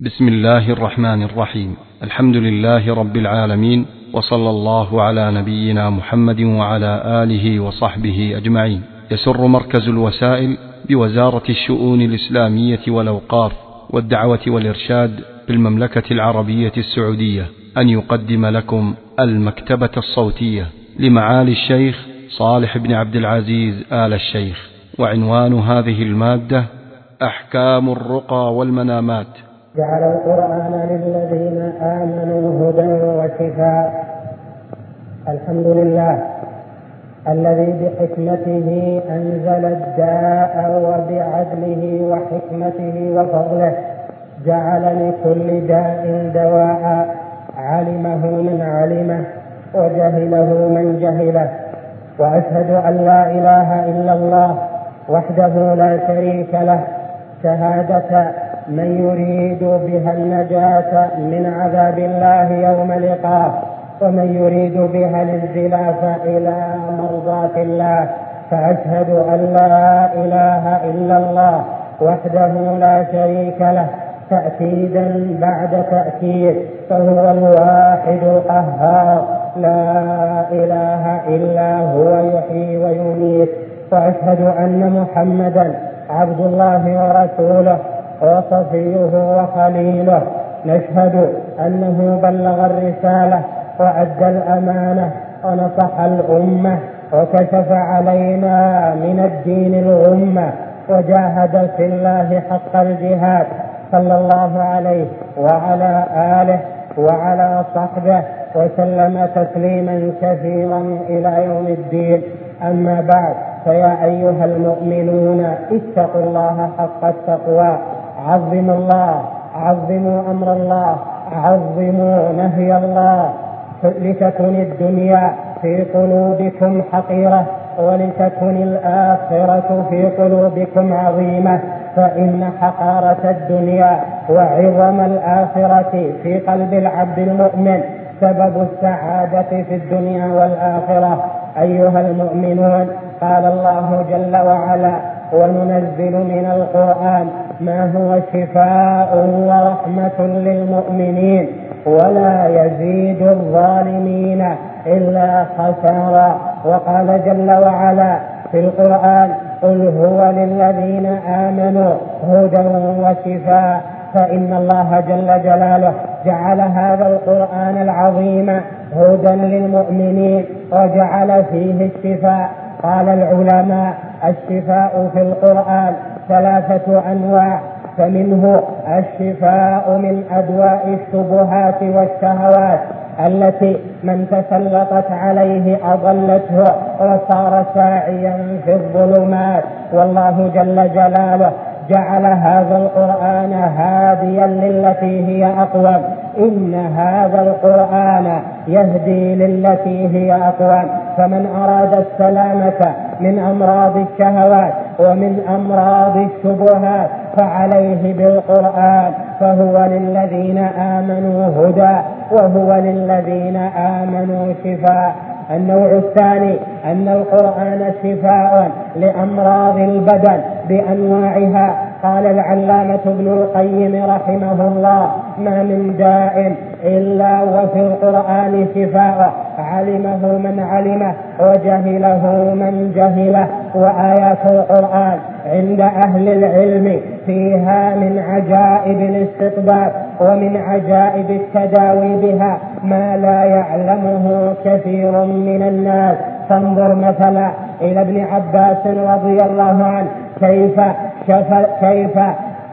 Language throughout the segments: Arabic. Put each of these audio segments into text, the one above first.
بسم الله الرحمن الرحيم. الحمد لله رب العالمين وصلى الله على نبينا محمد وعلى آله وصحبه أجمعين. يسر مركز الوسائل بوزارة الشؤون الإسلامية والأوقاف والدعوة والإرشاد بالمملكة العربية السعودية أن يقدم لكم المكتبة الصوتية لمعالي الشيخ صالح بن عبد العزيز آل الشيخ. وعنوان هذه المادة أحكام الرقى والمنامات. جعل القرآن للذين آمنوا هدى وشفاء. الحمد لله الذي بحكمته أنزل الداء وبعدله وحكمته وفضله. جعل لكل داء دواء. علمه من علمه وجهله من جهله. وأشهد أن لا إله إلا الله وحده لا شريك له. شهادة من يريد بها النجاة من عذاب الله يوم لقاه ومن يريد بها الانزلاف إلى مرضاة الله فأشهد أن لا إله إلا الله وحده لا شريك له تأكيدا بعد تأكيد فهو الواحد القهار لا إله إلا هو يحيي ويميت وأشهد أن محمدا عبد الله ورسوله. وصفيه وخليله نشهد أنه بلغ الرسالة وأدى الأمانة ونصح الأمة وكشف علينا من الدين الغمة وجاهد في الله حق الجهاد صلى الله عليه وعلى آله وعلى صحبه وسلم تسليما كثيرا إلى يوم الدين. أما بعد فيا أيها المؤمنون اتقوا الله حق التقوى. عظموا الله عظموا أمر الله عظموا نهي الله. لتكن الدنيا في قلوبكم حقيرة ولتكن الآخرة في قلوبكم عظيمة. فإن حقارة الدنيا وعظم الآخرة في قلب العبد المؤمن سبب السعادة في الدنيا والآخرة. أيها المؤمنون قال الله جل وعلا وننزل من القرآن ما هو شفاء ورحمة للمؤمنين ولا يزيد الظالمين إلا خسارا وقال جل وعلا في القرآن قل هو للذين آمنوا هدى وشفاء. فإن الله جل جلاله جعل هذا القرآن العظيم هدى للمؤمنين وجعل فيه الشفاء. قال العلماء الشفاء في القرآن ثلاثة أنواع فمنه الشفاء من أدواء الشبهات والشهوات التي من تسلطت عليه أضلته وصار ساعيا في الظلمات. والله جل جلاله جعل هذا القرآن هاديا للتي هي أقوم إن هذا القرآن يهدي للتي هي أقوم فمن أراد السلامة من أمراض الشهوات ومن أمراض الشبهات فعليه بالقرآن فهو للذين آمنوا هدى وهو للذين آمنوا شفاء. النوع الثاني أن القرآن شفاء لأمراض البدن بأنواعها. قال العلامة ابن القيم رحمه الله ما من داء إلا وفي القرآن شفاء. علمه من علمه وجهله من جهله. وآيات القرآن عند أهل العلم فيها من عجائب الاستطباب ومن عجائب التداوي بها ما لا يعلمه كثير من الناس. فانظر مثلا إلى ابن عباس رضي الله عنه كيف كيف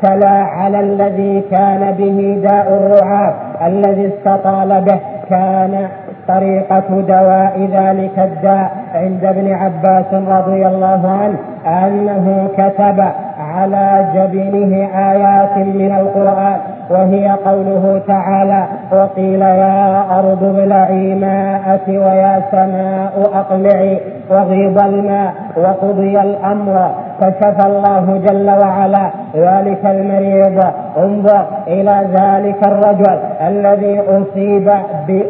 تلا على الذي كان به داء الرعاة الذي استطال به. كان طريقة دواء ذلك الداء عند ابن عباس رضي الله عنه أنه كتب على جبينه آيات من القرآن وهي قوله تعالى وقيل يا أرض ابلعي ماءك ويا سماء أقلعي وغيض الماء وقضي الأمر. كشف الله جل وعلا ذلك المريض. انظر إلى ذلك الرجل الذي أصيب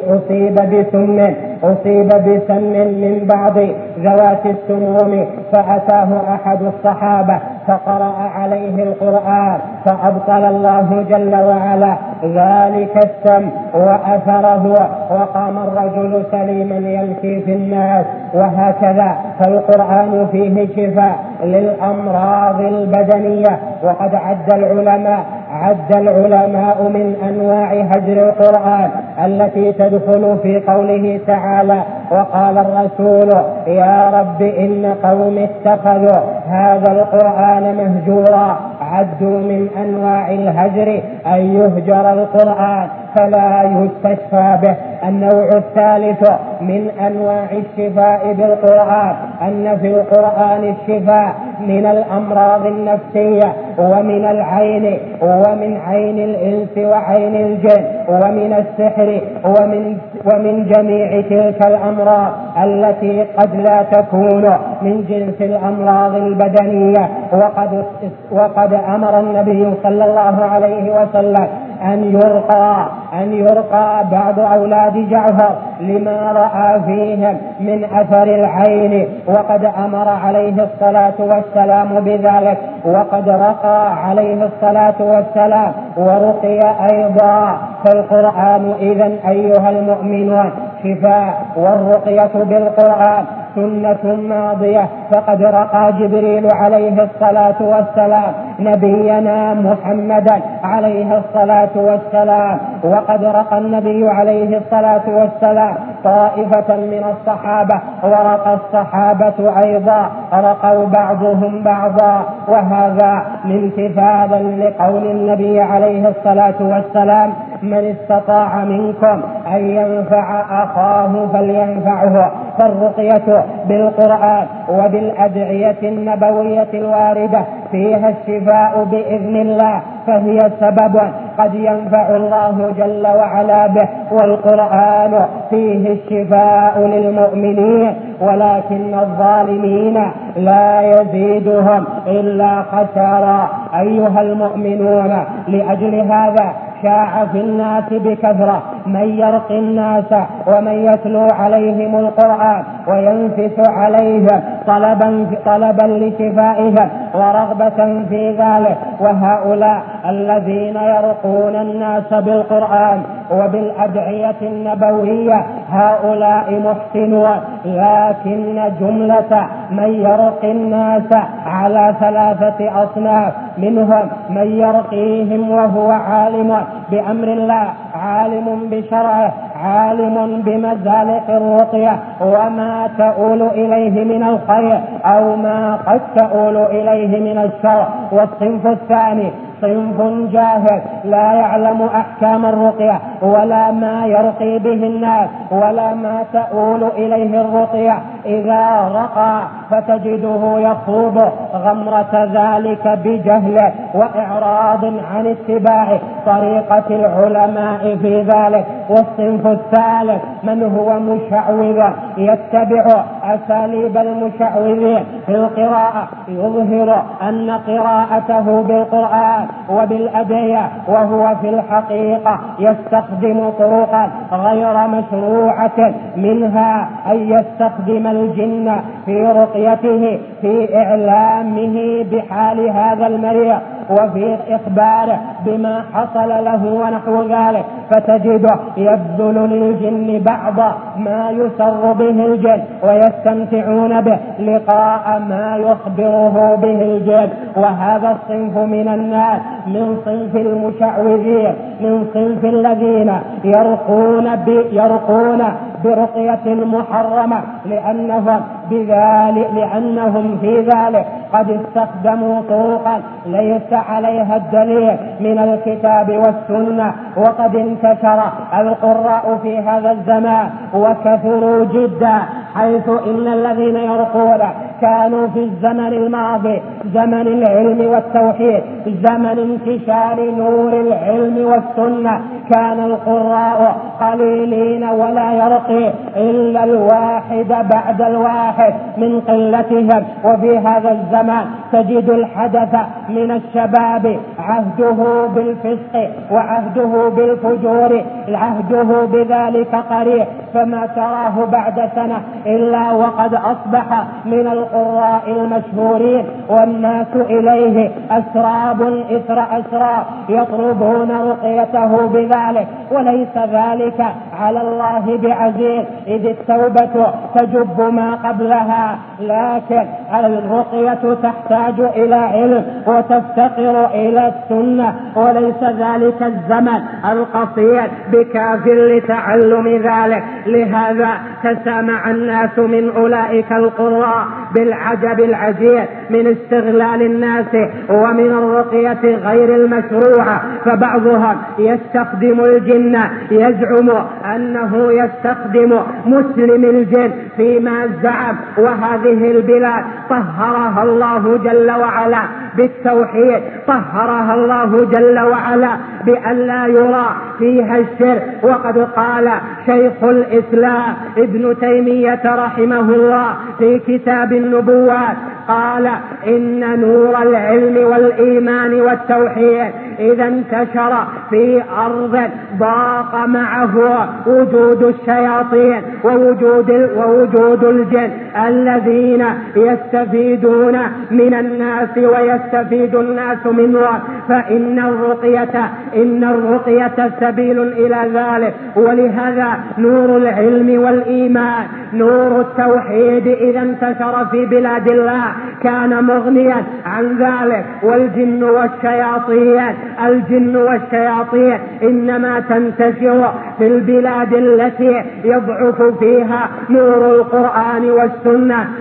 أصيب بسم أصيب بسم من بعض ذوات السموم فأتاه أحد الصحابة فقرأ عليه القرآن فأبطل الله جل وعلا ذلك السم وأثره وقام الرجل سليما يمشي في الناس وهكذا. فالقرآن فيه شفاء. للأمراض البدنية. وقد عد العلماء عد العلماء من أنواع هجر القرآن التي تدخل في قوله تعالى وقال الرسول يا رب إن قوم اتخذوا هذا القرآن مهجورا. عدوا من أنواع الهجر أن يهجر القرآن. فلا يستشفى به النوع الثالث من أنواع الشفاء بالقرآن أن في القرآن الشفاء من الأمراض النفسية ومن العين ومن عين الإنس وعين الجن ومن السحر ومن ومن جميع تلك الأمراض التي قد لا تكون من جنس الأمراض البدنية. وقد وقد أمر النبي صلى الله عليه وسلم أن يرقى أن يرقى بعض أولاد جعفر لما رأى فيهم من أثر العين. وقد أمر عليه الصلاة والسلام بذلك. وقد رقى عليه الصلاة والسلام. ورقي أيضا. فالقرآن إذا أيها المؤمنون شفاء والرقية بالقرآن. سنة ماضية فقد رقى جبريل عليه الصلاة والسلام نبينا محمدا عليه الصلاة والسلام وقد رقى النبي عليه الصلاة والسلام طائفة من الصحابة ورقى الصحابة أيضا رقوا بعضهم بعضا وهذا امتثالا لقول النبي عليه الصلاة والسلام من استطاع منكم أن ينفع أخاه فلينفعه. فالرقية بالقرآن وبالأدعية النبوية الواردة فيها الشفاء بإذن الله فهي سبب قد ينفع الله جل وعلا به والقرآن فيه الشفاء للمؤمنين ولكن الظالمين لا يزيدهم إلا خسارا أيها المؤمنون لأجل هذا شاع في الناس بكثرة. من يرقي الناس ومن يتلو عليهم القرآن وينفس عليهم طلبا طلبا لشفائهم ورغبة في ذلك. وهؤلاء الذين يرقون الناس بالقرآن وبالأدعية النبوية هؤلاء محسنون لكن جملة من يرقي الناس على ثلاثة أصناف منهم من يرقيهم وهو عالم بأمر الله عالم بشرعه عالم بمزالق الرقية وما تؤول إليه من الخير أو ما قد تؤول إليه من الشر. والصنف الثاني صنف جاهل لا يعلم أحكام الرقية ولا ما يرقي به الناس ولا ما تؤول إليه الرقية. إذا رقى فتجده يخوض غمرة ذلك بجهله وإعراض عن اتباع طريقة العلماء في ذلك. والصنف الثالث من هو مشعوذ يتبع أساليب المشعوذين في القراءة يظهر أن قراءته بالقرآن وبالأدعية وهو في الحقيقة يستخدم طرقا غير مشروعة منها أن يستخدم الجن في رقيته في إعلامه بحال هذا المريض. وفي إخباره بما حصل له ونحو ذلك. فتجده يبذل للجن بعض ما يسر به الجن ويستمتعون به لقاء ما يخبره به الجن. وهذا الصنف من الناس من صنف المشعوذين من صنف الذين يرقون يرقون برقية محرمة لأنهم بذلك لأنهم في ذلك قد استخدموا طرقا ليس عليها الدليل من الكتاب والسنة. وقد انتشر القراء في هذا الزمان وكثروا جدا حيث إن الذين يرقون كانوا في الزمن الماضي زمن العلم والتوحيد زمن انتشار نور العلم والسنة. كان القراء قليلين ولا يرقي إلا الواحد بعد الواحد. من قلتهم وفي هذا الزمان تجد الحدث من الشباب عهده بالفسق وعهده بالفجور عهده بذلك قريب فما تراه بعد سنة إلا وقد أصبح من القراء المشهورين والناس إليه أسراب إثر أسراب يطلبون رقيته بذلك. وليس ذلك على الله بعزيز إذ التوبة تجب ما قبلها لكن الرقية تحتاج إلى علم وتفتقر إلى السنة وليس ذلك الزمن القصير بكاف لتعلم ذلك. لهذا تسامع الناس من أولئك القراء بالعجب العجيب من استغلال الناس ومن الرقية غير المشروعة. فبعضهم يستخدم الجن يزعم أنه يستخدم مسلم الجن فيما زعم وهذه البلاد طهرها الله جل وعلا بالتوحيد طهرها الله جل وعلا بأن لا يرى فيها الشرك. وقد قال شيخ الإسلام ابن تيمية رحمه الله في كتاب النبوات قال إن نور العلم والإيمان والتوحيد إذا انتشر في أرض ضاق معه وجود الشياطين ووجود ووجود الجن. الذين يستفيدون من الناس ويستفيد الناس منه فإن الرقية إن الرقية سبيل إلى ذلك. ولهذا نور العلم والإيمان نور التوحيد إذا انتشر في بلاد الله كان مغنيا عن ذلك. والجن والشياطين الجن والشياطين إنما تنتشر في البلاد التي يضعف فيها نور القرآن والسنة.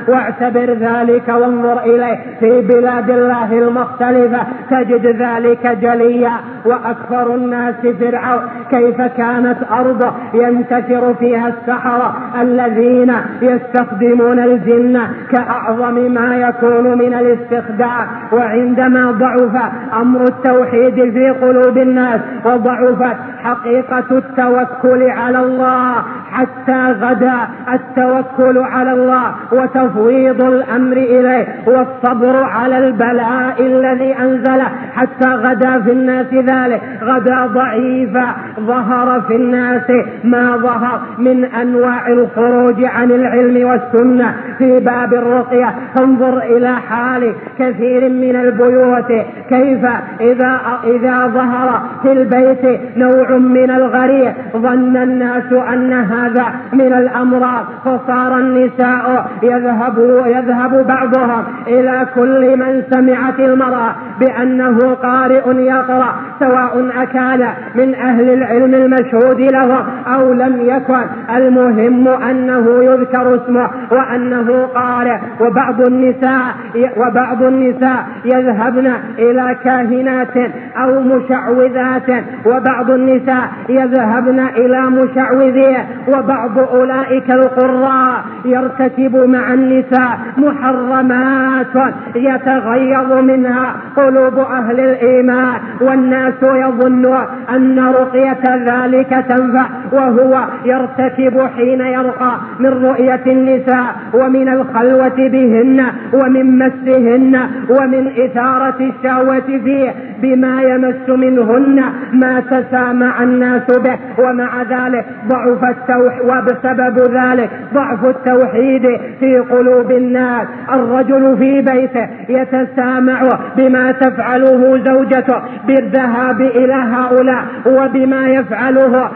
واعتبر ذلك وانظر إليه في بلاد الله المختلفة تجد ذلك جليا. وأكثر الناس فرعون كيف كانت أرض ينتشر فيها السحرة الذين يستخدمون الجن كأعظم ما يكون من الاستخدام وعندما ضعف أمر التوحيد في قلوب الناس وضعفت حقيقة التوكل على الله حتى غدا التوكل على الله وتفويض الأمر إليه والصبر على البلاء الذي أنزله. حتى غدا في الناس ذلك. غدا ضعيفا ظهر في الناس ما ظهر من أنواع الخروج عن العلم والسنة. في باب الرقية فانظر إلى حال كثير من البيوت. كيف إذا إذا ظهر في البيت نوع من الغريب ظن الناس أن هذا من الأمراض فصار النساء يذهب يذهب بعضهم إلى كل من سمعت المرأة بأنه قارئ يقرأ سواء أكان من أهل العلم المشهود له أو لم يكن. المهم أنه يذكر اسمه وأنه قارئ. وبعض النساء وبعض النساء يذهبن إلى كاهنات أو مشعوذات. وبعض النساء يذهبن إلى مشعوذين. وبعض أولئك القراء يرتكب مع النساء محرمات يتغيظ منها قلوب أهل الإيمان والناس يظنون أن رقية ذلك تنفع وهو يرتكب حين يرقى من رؤية النساء ومن الخلوة بهن ومن مسهن ومن إثارة الشهوة فيه بما يمس منهن ما تسامع الناس به. ومع ذلك ضعف التوحيد وبسبب ذلك ضعف التوحيد في قلوب الناس. الرجل في بيته يتسامع بما تفعله زوجته بالذهاب إلى هؤلاء وبما يفعله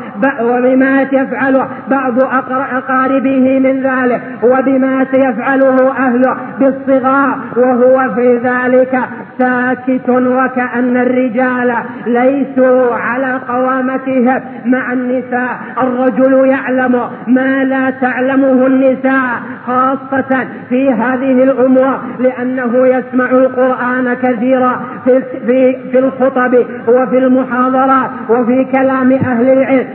وبما يفعله بعض أقاربه من ذلك وبما يفعله أهله بالصغار وهو في ذلك ساكت وكأن الرجال ليسوا على قوامتهم مع النساء. الرجل يعلم ما لا تعلمه النساء خاصة في هذه الأمور لأنه يسمع القرآن كثيرا في, في, في الخطب وفي المحاضرات وفي كلام أهل العلم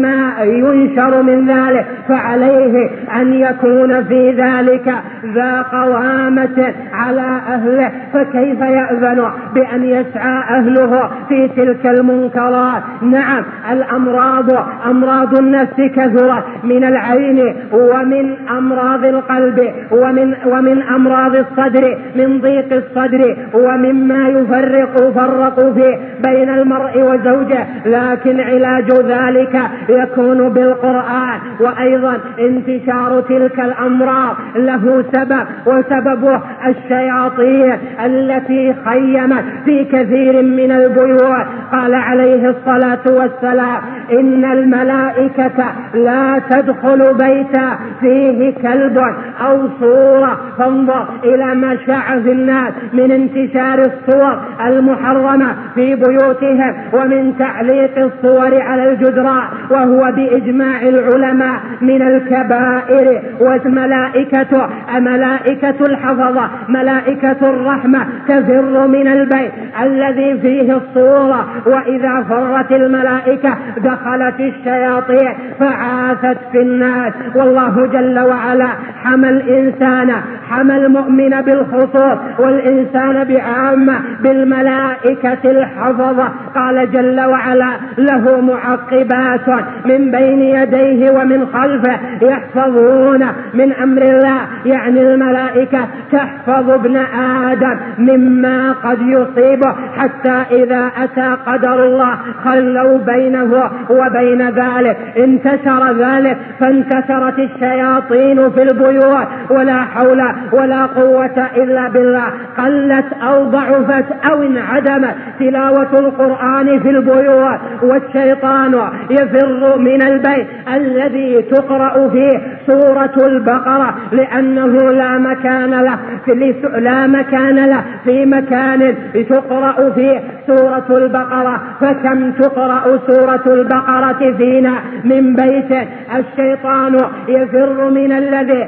وفيما ينشر من ذلك فعليه أن يكون في ذلك ذا قوامة على أهله. فكيف يأذن بأن يسعى أهله في تلك المنكرات؟ نعم الأمراض أمراض النفس كثرت من العين ومن أمراض القلب ومن ومن أمراض الصدر من ضيق الصدر ومما يفرق فرق فيه بين المرء وزوجه. لكن علاج ذلك يكون بالقرآن. وأيضا انتشار تلك الأمراض له سبب وسببه الشياطين التي خيمت في كثير من البيوت قال عليه الصلاة والسلام إن الملائكة لا تدخل بيتا فيه كلب أو صورة. فانظر إلى ما شاع في الناس من انتشار الصور المحرمة في بيوتهم ومن تعليق الصور على الجدران وهو بإجماع العلماء من الكبائر. والملائكة ملائكة الحفظة ملائكة الرحمة تفر من البيت الذي فيه الصورة. وإذا فرت الملائكة دخلت الشياطين فعاثت في الناس. والله جل وعلا حمى الإنسان حمى المؤمن بالخصوص والإنسان بعامة بالملائكة الحفظة. قال جل وعلا له معقبات من بين يديه ومن خلفه يحفظون من أمر الله. يعني الملائكة تحفظ ابن آدم مما قد يصيبه حتى إذا أتى قدر الله خلوا بينه وبين ذلك. انتشر ذلك فانتشرت الشياطين في البيوت. ولا حول ولا قوة إلا بالله. قلت أو ضعفت أو انعدمت تلاوة القرآن في البيوت. والشيطان يفر من البيت الذي تقرأ فيه سورة البقرة لأنه لا مكان له لا مكان له في مكان تقرأ فيه سورة البقرة. فكم تقرأ سورة البقرة فينا؟ من بيت الشيطان يفر من الذي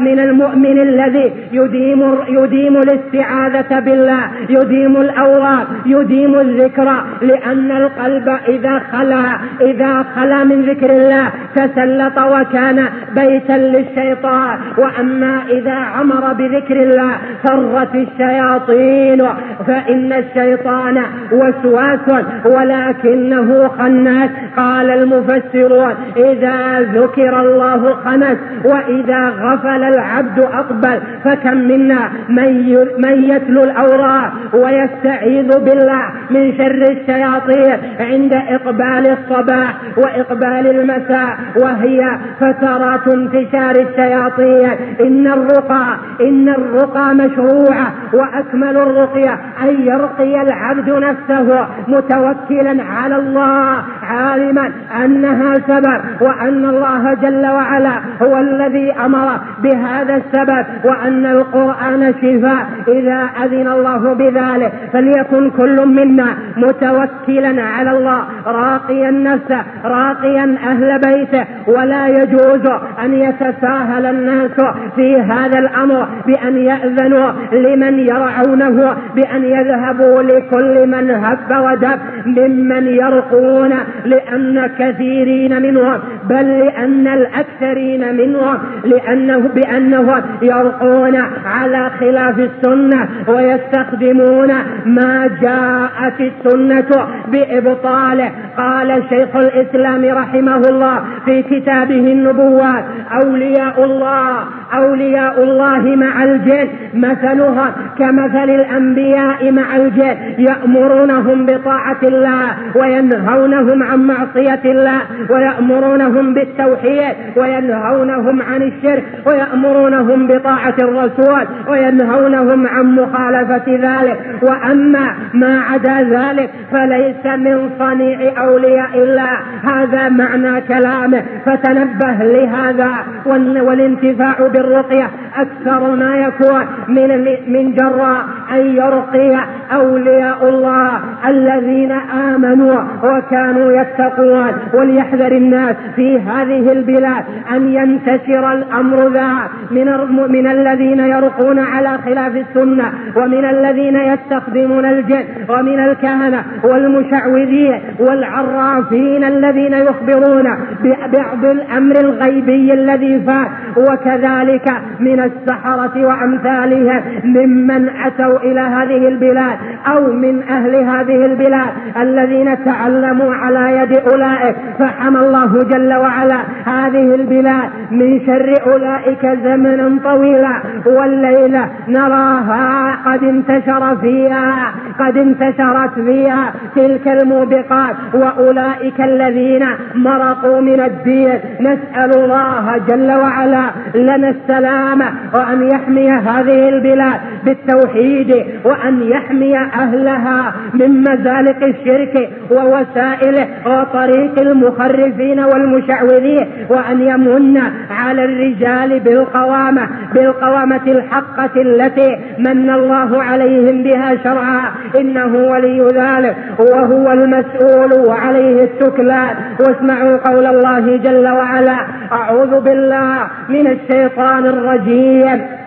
من المؤمن الذي يديم يديم الاستعاذة بالله يديم الأوراد يديم الذكر. لأن القلب إذا خلا إذا خلا من ذكر الله تسلط وكان بيتا للشيطان. وأما إذا عمر بذكر الله فرت الشياطين فإن الشيطان وسواس ولكنه خناس. قال المفسرون إذا ذكر الله خنس وإذا غفل العبد أقبل فكم منا من من يتلو الأوراق ويستعيذ بالله من شر الشياطين عند إقبال الصباح وإقبال المساء وهي فترات انتشار الشياطين. إن الرقى إن الرقى مشروعة وأكمل الرقية. أن يرقي العبد نفسه متوكلا على الله عالما أنها سبب وأن الله جل وعلا هو الذي أمر بهذا السبب وأن القرآن شفاء. إذا أذن الله بذلك فليكن كل منا متوكلا على الله راقيا نفسه راقيا أهل بيته. ولا يجوز أن يتساهل الناس في هذا الأمر بأن يأذنوا لمن يرعونه بأن يذهبوا لكل من هب ودب ممن يرقون لأن كثيرين منهم بل لأن الأكثرين منهم لأنه بأنهم يرقون على خلاف السنة ويستخدمون ما جاءت السنة بإبطاله. قال شيخ الإسلام رحمه الله في كتابه النبوات أولياء الله أولياء الله مع الجن مثلها كمثل الأنبياء مع الجن يأمرونهم بطاعة الله وينهونهم عن معصية الله ويأمرونهم بالتوحيد وينهونهم عن الشرك ويأمرونهم بطاعة الرسول وينهونهم عن مخالفة ذلك. وأما ما عدا ذلك فليس من صنيع أولياء الله. هذا معنى كلامه فتنبه لهذا والانتفاع بالرقية أكثر ما يكون من من جراء أن يرقي أولياء الله الذين آمنوا وكانوا يتقون. وليحذر الناس في هذه البلاد أن ينتشر الأمر ذا من من الذين يرقون على خلاف السنة ومن الذين يستخدمون الجن ومن الكهنة والمشعوذين والعرافين الذين يخبرون ببعض الأمر الغيبي الذي فات. وكذلك من السحرة وأمثالهم ممن أتوا إلى هذه البلاد أو من أهل هذه البلاد الذين تعلموا على يد أولئك. فحمى الله جل وعلا هذه البلاد من شر أولئك زمنا طويلا. والليلة نراها قد انتشر فيها قد انتشرت فيها تلك الموبقات. وأولئك الذين مرقوا من الدين. نسأل الله جل وعلا لنا السلامة وأن يحمي هذه البلاد بالتوحيد وأن يحمي أهلها من مزالق الشرك ووسائله وطريق المخرفين والمشعوذين وأن يمن على الرجال بالقوامة بالقوامة الحقة التي من الله عليهم بها شرعا. إنه ولي ذلك وهو المسؤول وعليه التكلان واسمعوا قول الله جل وعلا أعوذ بالله من الشيطان الرجيم.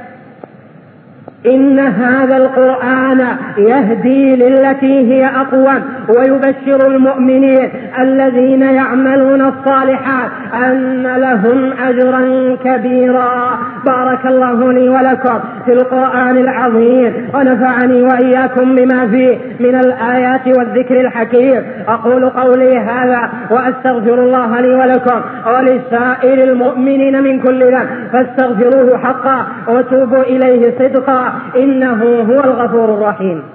إن هذا القرآن يهدي للتي هي أقوم ويبشر المؤمنين الذين يعملون الصالحات أن لهم أجرا كبيرا. بارك الله لي ولكم في القرآن العظيم ونفعني وإياكم بما فيه من الآيات والذكر الحكيم. أقول قولي هذا وأستغفر الله لي ولكم ولسائر المؤمنين من كل ذنب فاستغفروه حقا وتوبوا إليه صدقا. إنه هو الغفور الرحيم.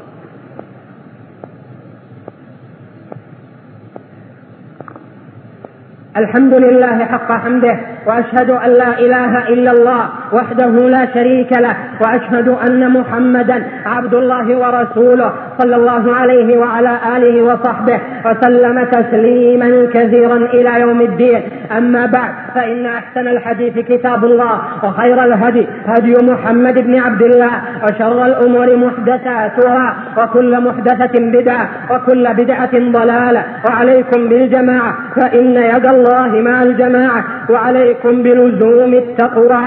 الحمد لله حق حمده وأشهد أن لا إله إلا الله وحده لا شريك له وأشهد أن محمدا عبد الله ورسوله صلى الله عليه وعلى آله وصحبه وسلم تسليما كثيرا إلى يوم الدين. أما بعد فإن أحسن الحديث كتاب الله وخير الهدي هدي محمد بن عبد الله وشر الأمور محدثاتها وكل محدثة بدعة وكل بدعة ضلالة وعليكم بالجماعة فإن يد الله مع الجماعة وعليكم بلزوم التقوى.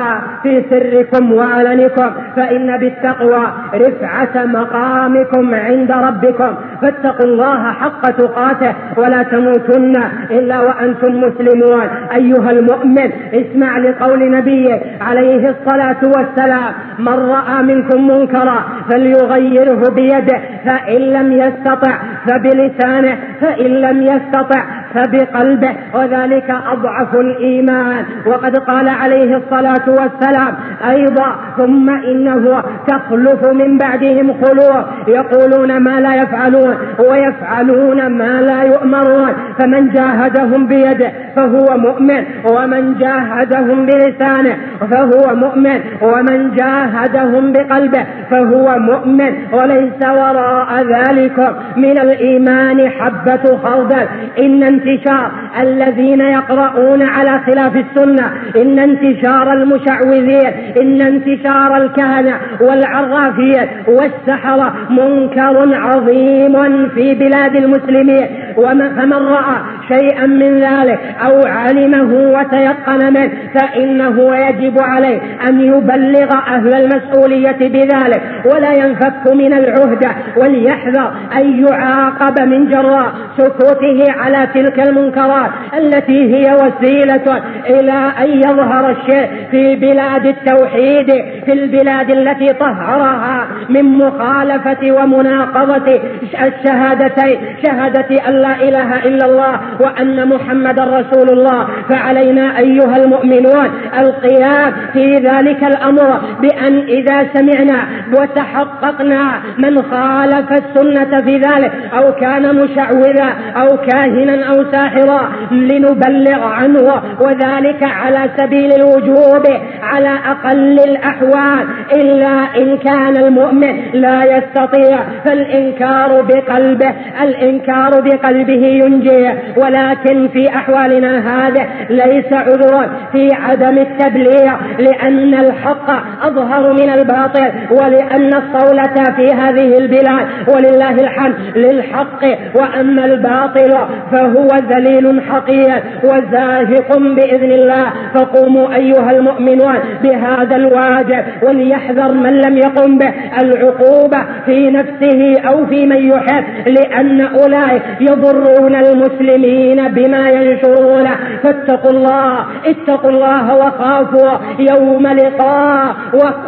في سركم وعلنكم فإن بالتقوى رفعة مقامكم عند ربكم. فاتقوا الله حق تقاته ولا تموتن إلا وأنتم مسلمون. أيها المؤمن اسمع لقول نبيه عليه الصلاة والسلام من رأى منكم منكرا فليغيره بيده فإن لم يستطع فبلسانه فإن لم يستطع فبقلبه وذلك أضعف الإيمان. وقد قال عليه الصلاة والسلام أيضا ثم إنه تخلف من بعدهم خلوه يقولون ما لا يفعلون ويفعلون ما لا يؤمرون. فمن جاهدهم بيده فهو مؤمن ومن جاهدهم بلسانه فهو مؤمن ومن جاهدهم بقلبه فهو مؤمن. وليس وراء ذلك من الإيمان حبة خردل إن انتشار الذين يقرؤون على خلاف السنة. إن انتشار المشعوذين إن انتشار الكهنة والعرافين والسحرة منكر عظيم في بلاد المسلمين. فمن رأى شيئا من ذلك أو علمه وتيقن منه فإنه يجب عليه أن يبلغ أهل المسؤولية بذلك. ولا ينفك من العهدة وليحذر أن يعاقب من جراء سكوته على تلك المنكرات التي هي وسيلة إلى أن يظهر الشيء في بلاد التوحيد في البلاد التي طهرها من مخالفة ومناقضة الشهادتين شهادة أن لا إله إلا الله وأن محمدا رسول الله. فعلينا أيها المؤمنون القيام في ذلك الأمر بأن إذا سمعنا وتحققنا من خالف السنة في ذلك أو كان مشعوذا أو كاهنا ساحرا لنبلغ عنه وذلك على سبيل الوجوب على أقل الأحوال. إلا إن كان المؤمن لا يستطيع فالإنكار بقلبه الإنكار بقلبه ينجي. ولكن في أحوالنا هذه ليس عذرا في عدم التبليغ لأن الحق أظهر من الباطل ولأن الصولة في هذه البلاد ولله الحمد للحق. وأما الباطل فهو ذليل حقير وزاهق بإذن الله. فقوموا أيها المؤمنون بهذا الواجب وليحذر من لم يقم به العقوبة في نفسه أو في من يحب لأن أولئك يضرون المسلمين بما ينشرونه فاتقوا الله اتقوا الله وخافوا يوم لقاء.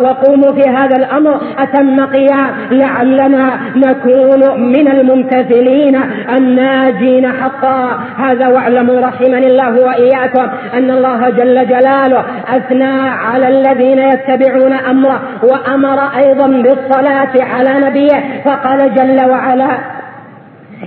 وقوموا في هذا الأمر. أتم قيام. لعلنا نكون من الممتثلين الناجين حقا. هذا واعلموا رحمني الله وإياكم أن الله جل جلاله أثنى على الذين يتبعون أمره وأمر أيضا بالصلاة على نبيه فقال جل وعلا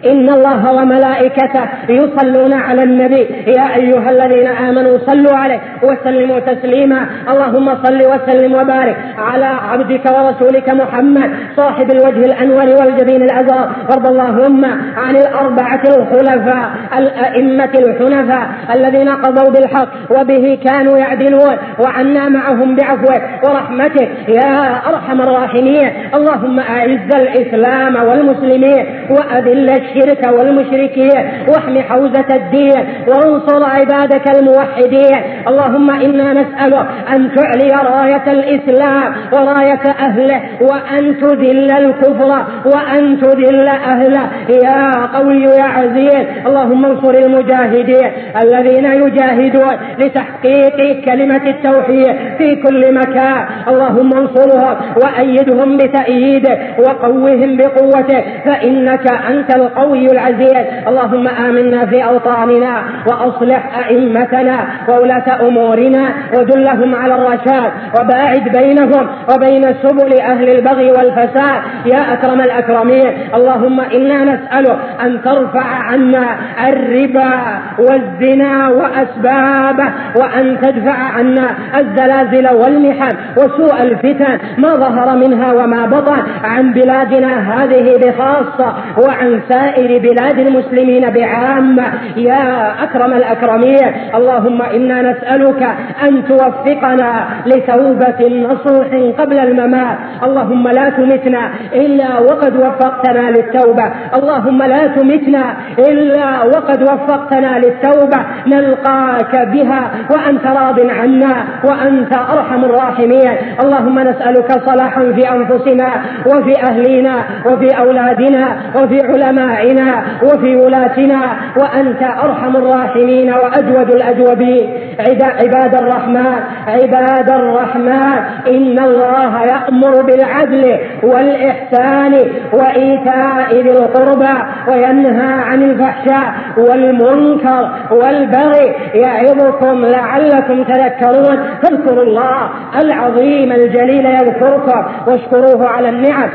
إن الله وملائكته يصلون على النبي. يا أيها الذين آمنوا صلوا عليه وسلموا تسليما. اللهم صل وسلم وبارك على عبدك ورسولك محمد صاحب الوجه الأنور والجبين الأزرق وارض اللهم عن الأربعة الخلفاء الأئمة الحنفاء الذين قضوا بالحق وبه كانوا يعدلون. وعنا معهم بعفوك ورحمتك. يا أرحم الراحمين. اللهم أعز الإسلام والمسلمين وأذل الشرك والمشركين واحم حوزة الدين وانصر عبادك الموحدين. اللهم إنا نسألك أن تعلي راية الإسلام وراية أهله وأن تذل الكفر وأن تذل أهله. يا قوي يا عزيز اللهم انصر المجاهدين الذين يجاهدون لتحقيق كلمة التوحيد في كل مكان. اللهم انصرهم وأيدهم بتأييدك وقوهم بقوتك فإنك أنت القوي العزيز. اللهم آمنا في أوطاننا وأصلح أئمتنا وولاة أمورنا ودلهم على الرشاد وباعد بينهم وبين سبل أهل البغي والفساد. يا أكرم الأكرمين اللهم إنا نسألك أن ترفع عنا الربا والزنا وأسبابه وأن تدفع عنا الزلازل والمحن وسوء الفتن ما ظهر منها وما بطن عن بلادنا هذه بخاصة وعن سائر بلاد المسلمين بعامة. يا أكرم الأكرمين اللهم إنا نسألك أن توفقنا لتوبة نصوح قبل الممات. اللهم لا تمتنا إلا وقد وفقتنا للتوبة. اللهم لا تمتنا إلا وقد وفقتنا للتوبة. نلقاك بها وأنت راض عنا وأنت أرحم الراحمين. اللهم نسألك صلاحا في أنفسنا وفي أهلنا وفي أولادنا وفي علمائنا وفي ولاتنا وأنت أرحم الراحمين وأجود الأجوبين عباد الرحمن عباد الرحمن إن الله يأمر بالعدل والإحسان وإيتاء ذي القربى وينهى عن الفحشاء والمنكر والبغي يعظكم لعلكم تذكرون. فاذكروا الله العظيم الجليل يذكركم واشكروه على النعم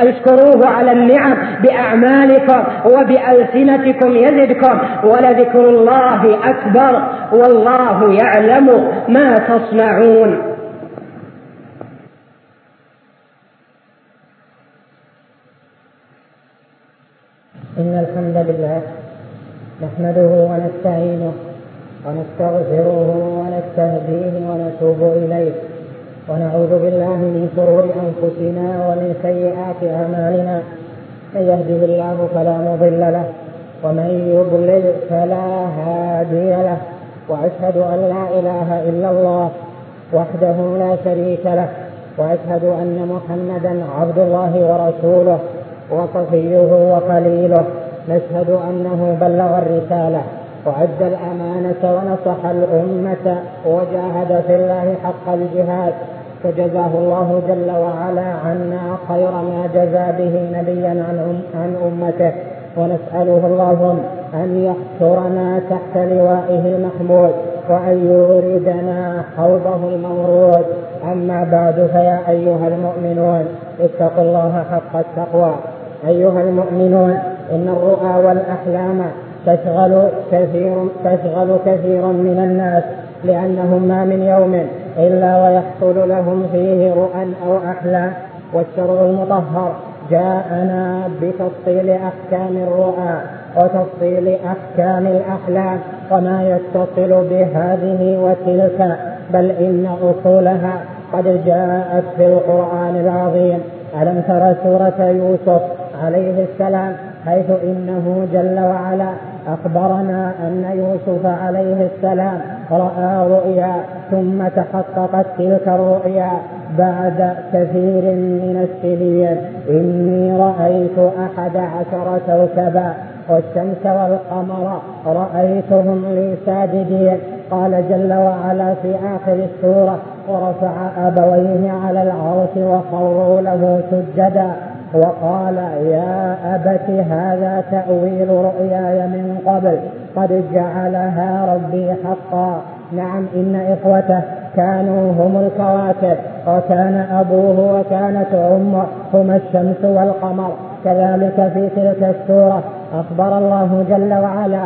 اشكروه على النعم بأعمالكم وبألسنتكم يزدكم ولذكر الله أكبر. والله يعلم ما تصنعون. إن الحمد لله نحمده ونستعينه ونستغفره ونستهديه ونتوب إليه. ونعوذ بالله من شرور أنفسنا ومن سيئات أعمالنا. من يهده الله فلا مضل له ومن يضلل فلا هادي له. وأشهد أن لا إله إلا الله وحده لا شريك له وأشهد أن محمدا عبد الله ورسوله وصفيه وخليله. نشهد أنه بلغ الرسالة وأدى الأمانة ونصح الأمة وجاهد في الله حق الجهاد. فجزاه الله جل وعلا عنا خير ما جزى به نبيا عن, عن أمته. ونسأله اللهم أن يحشرنا تحت لوائه المحمود وأن يوردنا حوضه المورود. أما بعد فيا أيها المؤمنون اتقوا الله حق التقوى. أيها المؤمنون إن الرؤى والأحلام تشغل كثير تشغل كثير من الناس لأنهم ما من يوم إلا ويحصل لهم فيه رؤى أو أحلام. والشرع المطهر جاءنا بتفصيل أحكام الرؤى. وتفصيل أحكام الأحلام وما يتصل بهذه وتلك بل إن أصولها قد جاءت في القرآن العظيم. ألم ترى سورة يوسف عليه السلام حيث إنه جل وعلا أخبرنا أن يوسف عليه السلام رأى رؤيا ثم تحققت تلك الرؤيا بعد كثير من السنين. إني رأيت أحد عشر كوكبا. والشمس والقمر رأيتهم لي ساجدين قال جل وعلا في آخر السورة ورفع أبويه على العرش وخروا له سجدا. وقال يا أبت هذا تأويل رؤياي من قبل. قد جعلها ربي حقا. نعم إن إخوته كانوا هم الكواكب وكان أبوه وكانت أمه هما الشمس والقمر. كذلك في تلك السورة أخبر الله جل وعلا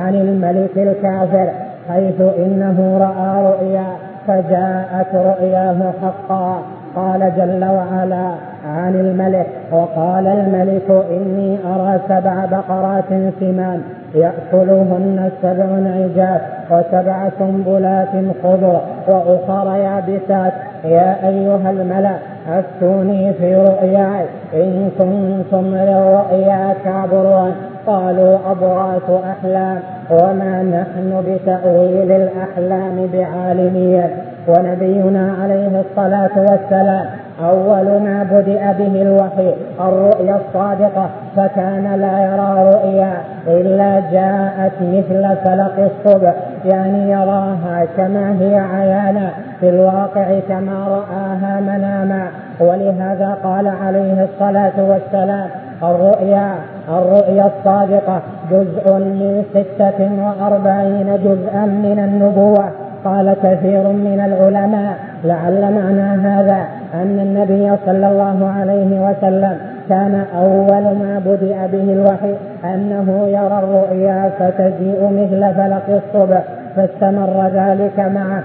عن الملك الكافر حيث إنه رأى رؤيا فجاءت رؤياه حقا. قال جل وعلا عن الملك وقال الملك إني أرى سبع بقرات سمان يأكلهن سبع عجاف وسبع سنبلات خضر وأخر يابسات. يا أيها الملأ أفتوني في رؤياي إن كنتم للرؤيا تعبرون. قالوا أضغاث أحلام. وما نحن بتأويل الأحلام بعالمين. ونبينا عليه الصلاة والسلام. أول ما بدأ به الوحي الرؤيا الصادقة فكان لا يرى رؤيا إلا جاءت مثل فلق الصبح يعني يراها كما هي عيانا في الواقع كما رآها مناما. ولهذا قال عليه الصلاة والسلام الرؤيا الرؤيا الصادقة جزء من ستة وأربعين جزءا من النبوة. قال كثير من العلماء لعل معنى هذا أن النبي صلى الله عليه وسلم كان أول ما بدأ به الوحي أنه يرى الرؤيا فتجيء مثل فلق الصبح فاستمر ذلك معه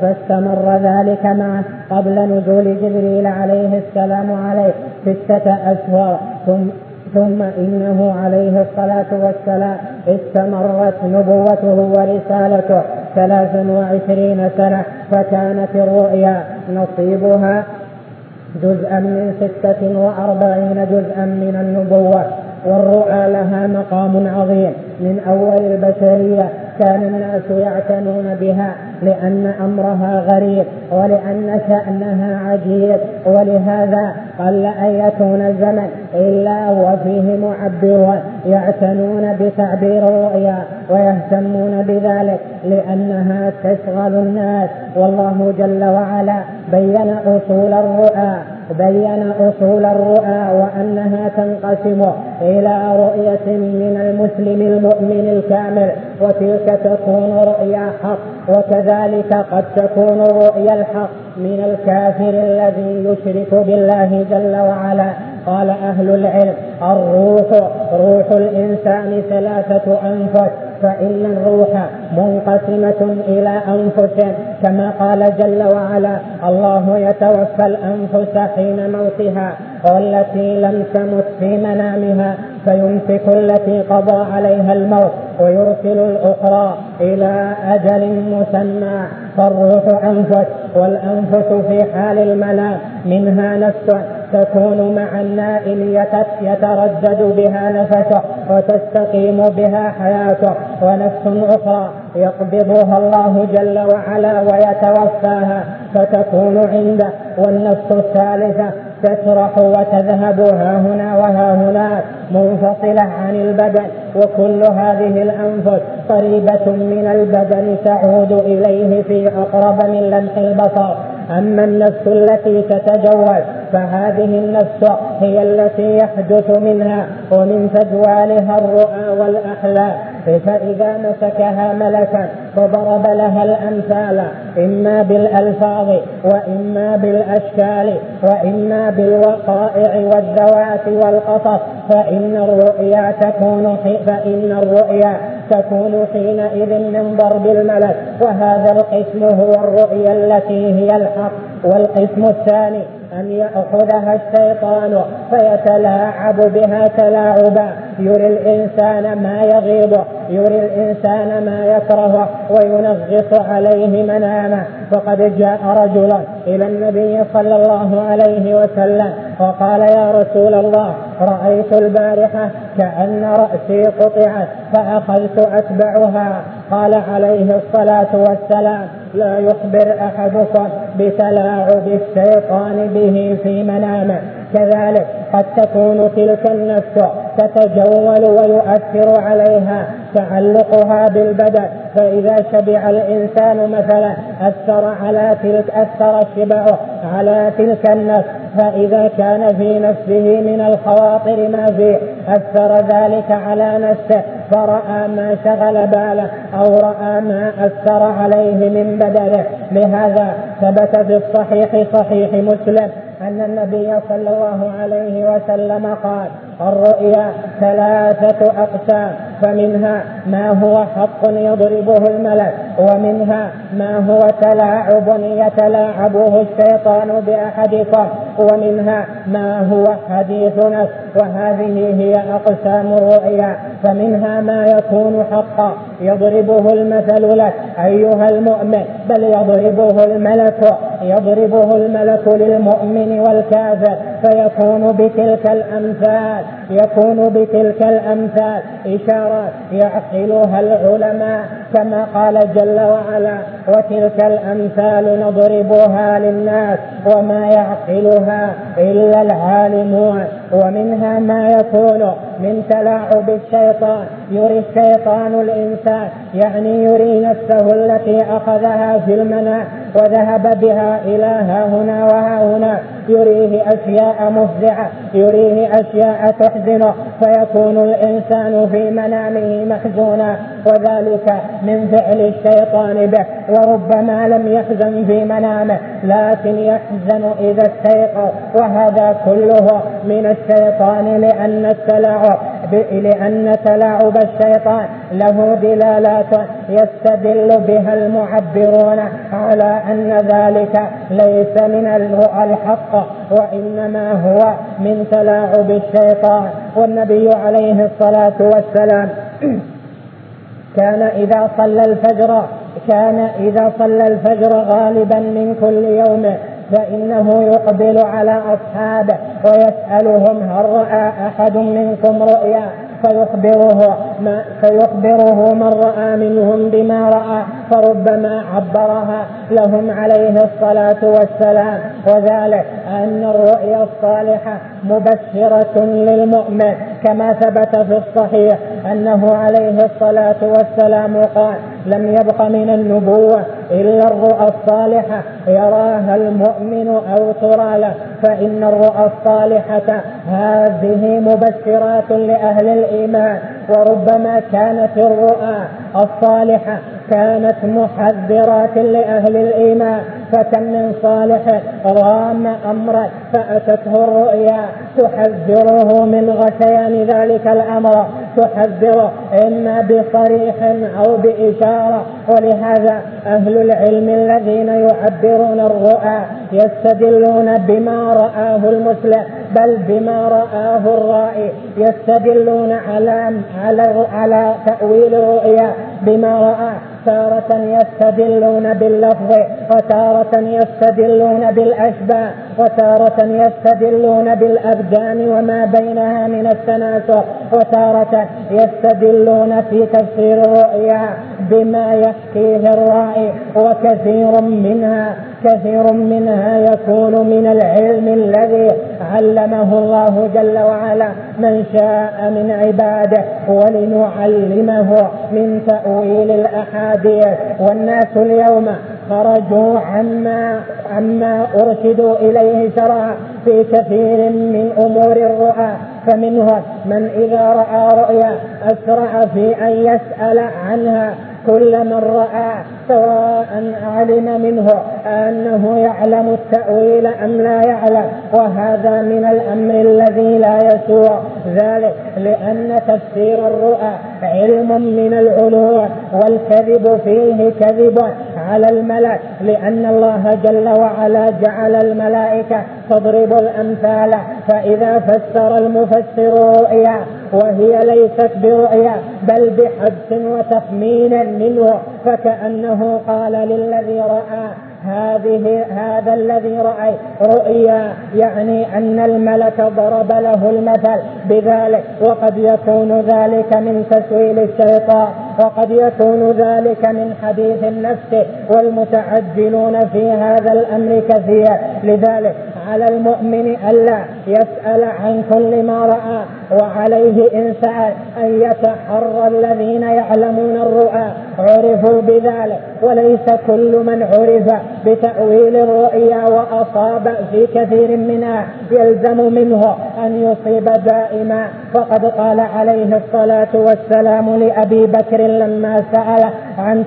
فاستمر ذلك معه قبل نزول جبريل عليه السلام عليه ستة أشهر ثم ثم إنه عليه الصلاة والسلام استمرت نبوته ورسالته ثلاث وعشرين سنة فكانت الرؤيا. نصيبها جزءا من ستة وأربعين جزءا من النبوة. والرؤى لها مقام عظيم. من أول البشرية كان الناس يعتنون بها لأن أمرها غريب ولأن شأنها عجيب. ولهذا قل أن يكون الزمن إلا وفيه معبرون يعتنون بتعبير الرؤيا ويهتمون بذلك لأنها تشغل الناس. والله جل وعلا بين أصول الرؤى. بين أصول الرؤى وأنها تنقسم إلى رؤية من المسلم المؤمن الكامل وتلك تكون رؤيا حق وكذلك قد تكون رؤيا الحق من الكافر الذي يشرك بالله جل وعلا. قال أهل العلم الروح روح الإنسان ثلاثة أنفس فإن الروح منقسمة إلى أنفس كما قال جل وعلا الله يتوفى الأنفس حين موتها والتي لم تمت في منامها فيمسك التي قضى عليها الموت ويرسل الأخرى إلى أجل مسمى فالروح أنفس والأنفس في حال المنام منها نفس تكون مع النائم يتردد بها نفسه وتستقيم بها حياته. ونفس أخرى يقبضها الله جل وعلا ويتوفاها فتكون عنده. والنفس الثالثة تسرح وتذهب ها هنا وها هناك منفصلة عن البدن. وكل هذه الأنفس قريبة من البدن تعود إليه في أقرب من لمح البصر. أما النفس التي تتجول فهذه النفس هي التي يحدث منها ومن تجوالها الرؤى والأحلام فإذا مسكها ملكا فضرب لها الأمثال إما بالألفاظ وإما بالأشكال وإما بالوقائع والذوات والقصص فإن الرؤيا تكون فإن الرؤيا تكون حينئذ من ضرب الملك. وهذا القسم هو الرؤيا التي هي الحق والقسم الثاني أن يأخذها الشيطان فيتلاعب بها تلاعبا. يري الإنسان ما يغيظه يري الإنسان ما يكرهه وينغص عليه منامه. فقد جاء رجل إلى النبي صلى الله عليه وسلم وقال يا رسول الله رأيت البارحة كأن رأسي قطعت فأخذت أتبعها. قال عليه الصلاة والسلام لا يخبر أحدكم بتلاعب الشيطان به في منامه. كذلك قد تكون تلك النفس تتجول ويؤثر عليها تعلقها بالبدن. فإذا شبع الإنسان مثلا أثر على تلك أثر الشبع على تلك النفس. فإذا كان في نفسه من الخواطر ما فيه أثر ذلك على نفسه. فرأى ما شغل باله أو رأى ما أثر عليه من بدنه. لهذا ثبت في الصحيح صحيح مسلم أن النبي صلى الله عليه وسلم قال الرؤيا ثلاثة أقسام فمنها ما هو حق يضربه الملك ومنها ما هو تلاعب يتلاعبه الشيطان بأحدكم ومنها ما هو حديث نفس. وهذه هي أقسام الرؤيا فمنها ما يكون حقا يضربه المثل لك أيها المؤمن بل يضربه الملك يضربه الملك للمؤمن والكافر فيكون بتلك الأمثال يكون بتلك الأمثال إشارات يعقلها العلماء كما قال جل وعلا وتلك الأمثال نضربها للناس وما يعقلها إلا العالمون. ومنها ما يكون من تلاعب الشيطان. يري الشيطان الإنسان يعني يري نفسه التي أخذها في المنام وذهب بها إلى ها هنا وها هنا. يريه أشياء مفزعة يريه أشياء تحزنه فيكون الإنسان في منامه محزونا وذلك من فعل الشيطان به. وربما لم يحزن في منامه لكن يحزن إذا استيقظ. وهذا كله من الشيطان لأن التلاعب لأن تلاعب الشيطان. له دلالات يستدل بها المعبرون على أن ذلك ليس من الحق وإنما هو من تلاعب الشيطان. والنبي عليه الصلاة والسلام كان إذا صلى الفجر كان إذا صلى الفجر غالبا من كل يوم. فإنه يقبل على أصحابه ويسألهم هل رأى أحد منكم رؤيا فيخبره ما فيخبره من رأى منهم بما رأى فربما عبرها لهم عليه الصلاة والسلام. وذلك أن الرؤيا الصالحة مبشرة للمؤمن كما ثبت في الصحيح أنه عليه الصلاة والسلام قال لم يبق من النبوة إلا الرؤى الصالحة يراها المؤمن أو ترى له فإن الرؤى الصالحة هذه مبشرات لأهل الإيمان وربما كانت الرؤى الصالحة كانت محذرات لأهل الإيمان فكم من صالح رام أمرا فأتته الرؤيا. تحذره من غشيان ذلك الأمر. تحذره إما بصريح أو بإشارة. ولهذا أهل العلم الذين يعبرون الرؤى يستدلون بما رآه المسلم بل بما رآه الرائي. يستدلون على على على تأويل الرؤيا بما رأى. تارة يستدلون باللفظ وتارة يستدلون بالأشباه وتارة يستدلون بالأبدان وما بينها من التناسق وتارة يستدلون في تفسير الرؤيا بما يحكيه الرائي وكثير منها كثير منها يكون من العلم الذي علمه الله جل وعلا. من شاء من عباده ولنعلمه من تأويل الأحاديث. والناس اليوم خرجوا عما عما أرشدوا إليه شرعا في كثير من أمور الرؤى. فمنهم من إذا رأى رؤيا أسرع في أن يسأل عنها. كل من رأى سواء علم منه أنه يعلم التأويل أم لا يعلم وهذا من الأمر الذي لا يسوع ذلك لأن تفسير الرؤى علم من العلوم والكذب فيه كذب. على الملأ لأن الله جل وعلا جعل الملائكة تضرب الأمثال فإذا فسر المفسر رؤيا وهي ليست برؤيا بل بحدس وتخمين منه فكأنه قال للذي رأى هذه هذا الذي رأي رؤيا يعني أن الملك ضرب له المثل بذلك وقد يكون ذلك من تسويل الشيطان وقد يكون ذلك من حديث النفس والمتعجلون في هذا الأمر كثير لذلك على المؤمن ألا يسأل عن كل ما رأى وعليه إن سأل أن يتحرى الذين يعلمون الرؤى. عرفوا بذلك وليس كل من عرف بتأويل الرؤيا وأصاب في كثير منها. يلزم منه أن يصيب دائما. فقد قال عليه الصلاة والسلام لأبي بكر لما سأل عن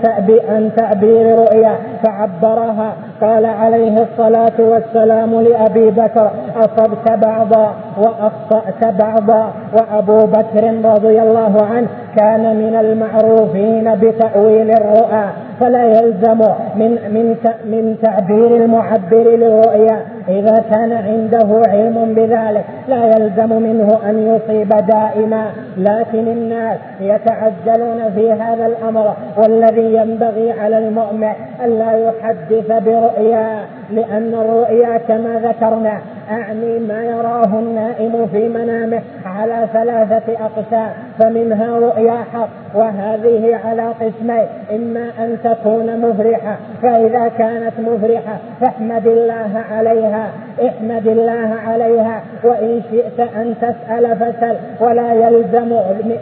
عن تعبير رؤيا فعبرها. قال عليه الصلاة والسلام لأبي بكر أصبت بعضا وأخطأت بعضا وأبو بكر رضي الله عنه كان من المعروفين بتأويل الرؤى فلا يلزم من من من تعبير المعبر للرؤيا. إذا كان عنده علم بذلك لا يلزم منه أن يصيب دائما. لكن الناس يتعجلون في هذا الأمر والذي ينبغي على المؤمن ألا يحدث برؤيا لأن الرؤيا كما ذكرنا أعني ما يراه النائم في منامه على ثلاثة أقسام فمنها رؤيا حق وهذه على قسمين إما أن تكون مفرحة فإذا كانت مفرحة فاحمد الله عليها احمد الله عليها وإن شئت أن تسأل فسل ولا يلزم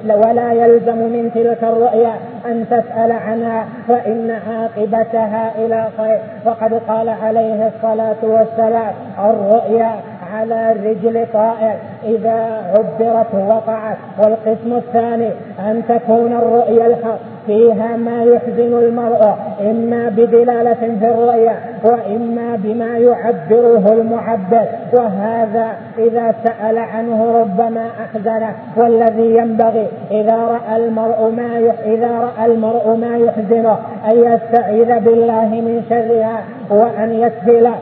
ولا يلزم من تلك الرؤيا أن تسأل عنها فإن عاقبتها إلى خير. وقد قال عليه الصلاة والسلام الرؤيا على رجل طائر إذا عبرت وقعت. والقسم الثاني أن تكون الرؤيا الحق. فيها ما يحزن المرء إما بدلالة في الرؤيا وإما بما يعبره المعبر وهذا إذا سأل عنه ربما أحزنه. والذي ينبغي إذا رأى المرء ما. إذا رأى المرء ما يحزنه أن يستعيذ بالله من شرها وأن يسهل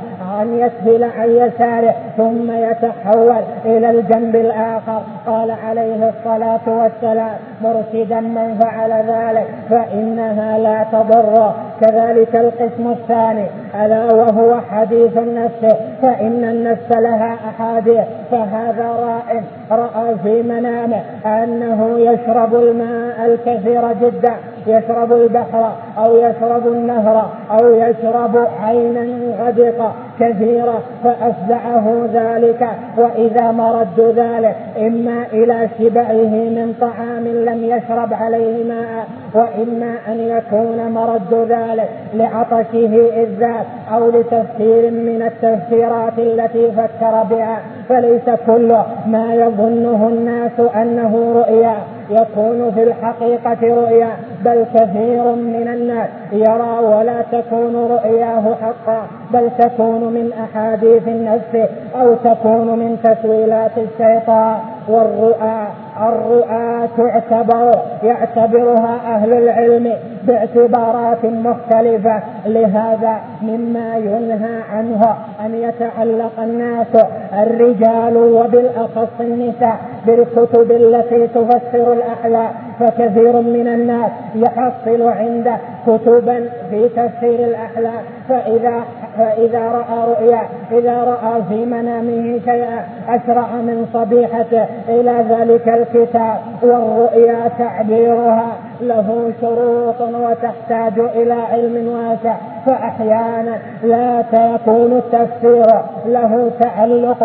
أن يسهل عن يساره ثم يتحول إلى الجنب الآخر. قال عليه الصلاة والسلام مرشدا من فعل ذلك فإنها لا تضر. كذلك القسم الثاني ألا وهو حديث النفس فإن النفس لها أحاديث فهذا راء رأى في منامه أنه يشرب الماء الكثير جدا. يشرب البحر أو يشرب النهر أو يشرب عينا غدقة كثيرة فأفزعه ذلك. وإذا مرد ذلك إما إلى شبعه من طعام لم يشرب عليه ماء وإما أن يكون مرد ذلك لعطشه الذات أو لتفسير من التفسيرات التي فكر بها. فليس كل ما يظنه الناس أنه رؤيا يكون في الحقيقة رؤيا بل كثير من الناس يرى ولا تكون رؤياه حقا بل تكون من أحاديث النفس أو تكون من تسويلات الشيطان والرؤى. الرؤى تعتبر يعتبرها أهل العلم باعتبارات مختلفة. لهذا مما ينهى عنه أن يتعلق الناس الرجال وبالأخص النساء بالكتب التي تفسر الأحلام فكثير من الناس يحصل عنده كتبا في تفسير الأحلام فإذا فإذا رأى رؤيا إذا رأى في منامه شيئا أسرع من صبيحته إلى ذلك الكتاب والرؤيا تعبيرها. له شروط وتحتاج إلى علم واسع فأحيانا لا يكون التفسير له تعلق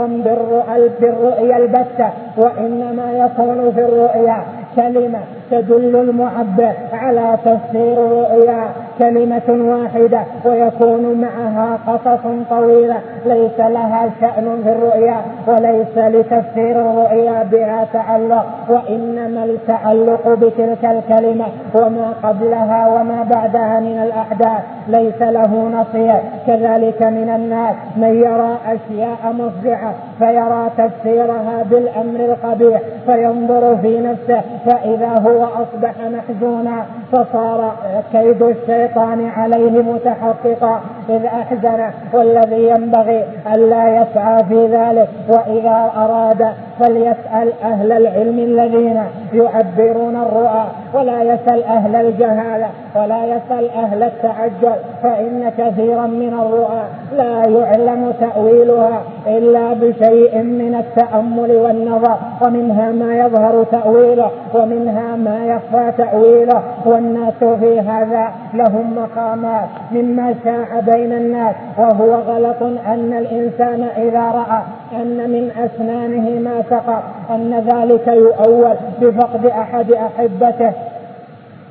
بالرؤيا البتة وإنما يكون في الرؤيا كلمة تدل المعبر على تفسير الرؤيا كلمة واحدة ويكون معها قصص طويلة ليس لها شأن في الرؤيا وليس لتفسير الرؤيا بها تعلق وإنما التعلق بتلك الكلمة وما قبلها وما بعدها من الأحداث. ليس له نصير. كذلك من الناس. من يرى أشياء مفزعة. فيرى تفسيرها بالأمر القبيح فينظر في نفسه فإذا هو أصبح محزونا فصار كيد الشيطان عليه متحققا. إذ أحزن والذي ينبغي ألا يسعى في ذلك وإذا أراد فليسأل أهل العلم الذين يعبرون الرؤى. ولا يسأل أهل الجهالة ولا يسأل أهل التعجل فإن كثيرا من الرؤى لا يعلم تأويلها إلا بشيء من التأمل والنظر ومنها ما يظهر تأويله ومنها ما يخفى تأويله. والناس في هذا لهم مقامات مما شاع بين الناس وهو غلط أن الإنسان إذا رأى أن من أسنانه ما سقط أن ذلك يؤول بفقد أحد أحبته.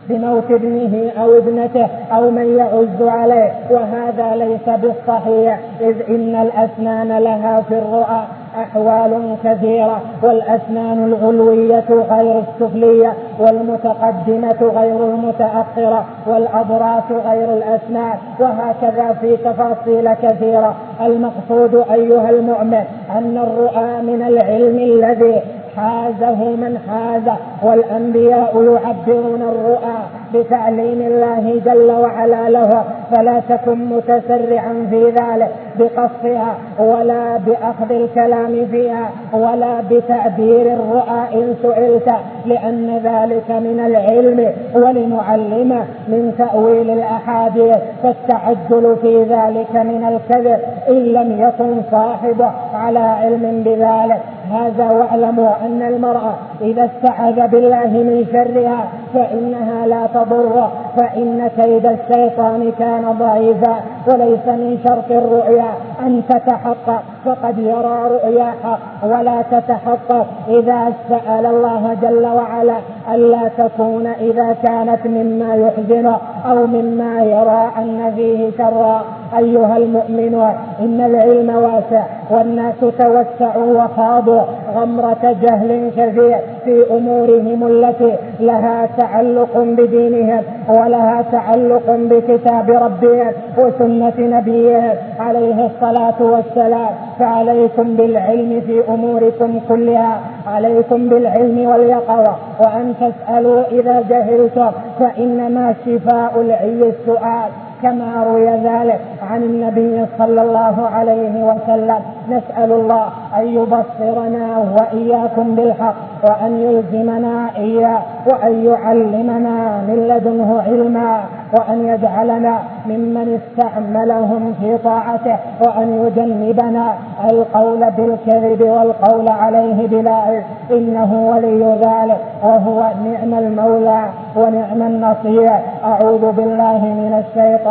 بموت ابنه أو ابنته أو من يعز عليه وهذا ليس بالصحيح إذ إن الأسنان لها في الرؤى أحوال كثيرة والأسنان العلوية غير السفلية والمتقدمة غير المتأخرة والأضراس غير الأسنان وهكذا في تفاصيل كثيرة. المقصود أيها المؤمن أن الرؤى من العلم الذي حازه من حازه والأنبياء يعبرون الرؤى بتعليم الله جل وعلا له. فلا تكن متسرعا في ذلك بقصها ولا بأخذ الكلام فيها ولا بتعبير الرؤى إن سئلت لأن ذلك من العلم ولنعلمه من تأويل الأحاديث. فالتعجل في ذلك من الكذب إن لم يكن صاحبه على علم بذلك. هذا واعلموا أن المرأة إذا استعاذ بالله من شرها فإنها لا تضر فإن كيد الشيطان كان ضعيفا وليس من شرط الرؤيا أن تتحقق فقد يرى رؤيا حق ولا تتحقق. إذا سأل الله جل وعلا ألا تكون إذا كانت مما يحزنه أو مما يرى أن فيه شرا أيها المؤمنون إن العلم واسع والناس توسعوا وخاضوا غمرة جهل كثير في أمورهم التي لها تعلق بدينهم ولها تعلق بكتاب ربهم وسنة نبيهم عليه الصلاة والسلام. فعليكم بالعلم في أموركم كلها. عليكم بالعلم واليقظة. وأن تسألوا إذا جهلتم فإنما شفاء العي السؤال. كما روي ذلك عن النبي صلى الله عليه وسلم. نسأل الله أن يبصرنا وإياكم بالحق وأن يلزمنا إياه وأن يعلمنا من لدنه علما وأن يجعلنا ممن استعملهم في طاعته وأن يجنبنا القول بالكذب والقول عليه بلا إنه ولي ذلك وهو نعم المولى ونعم النصير. أعوذ بالله من الشيطان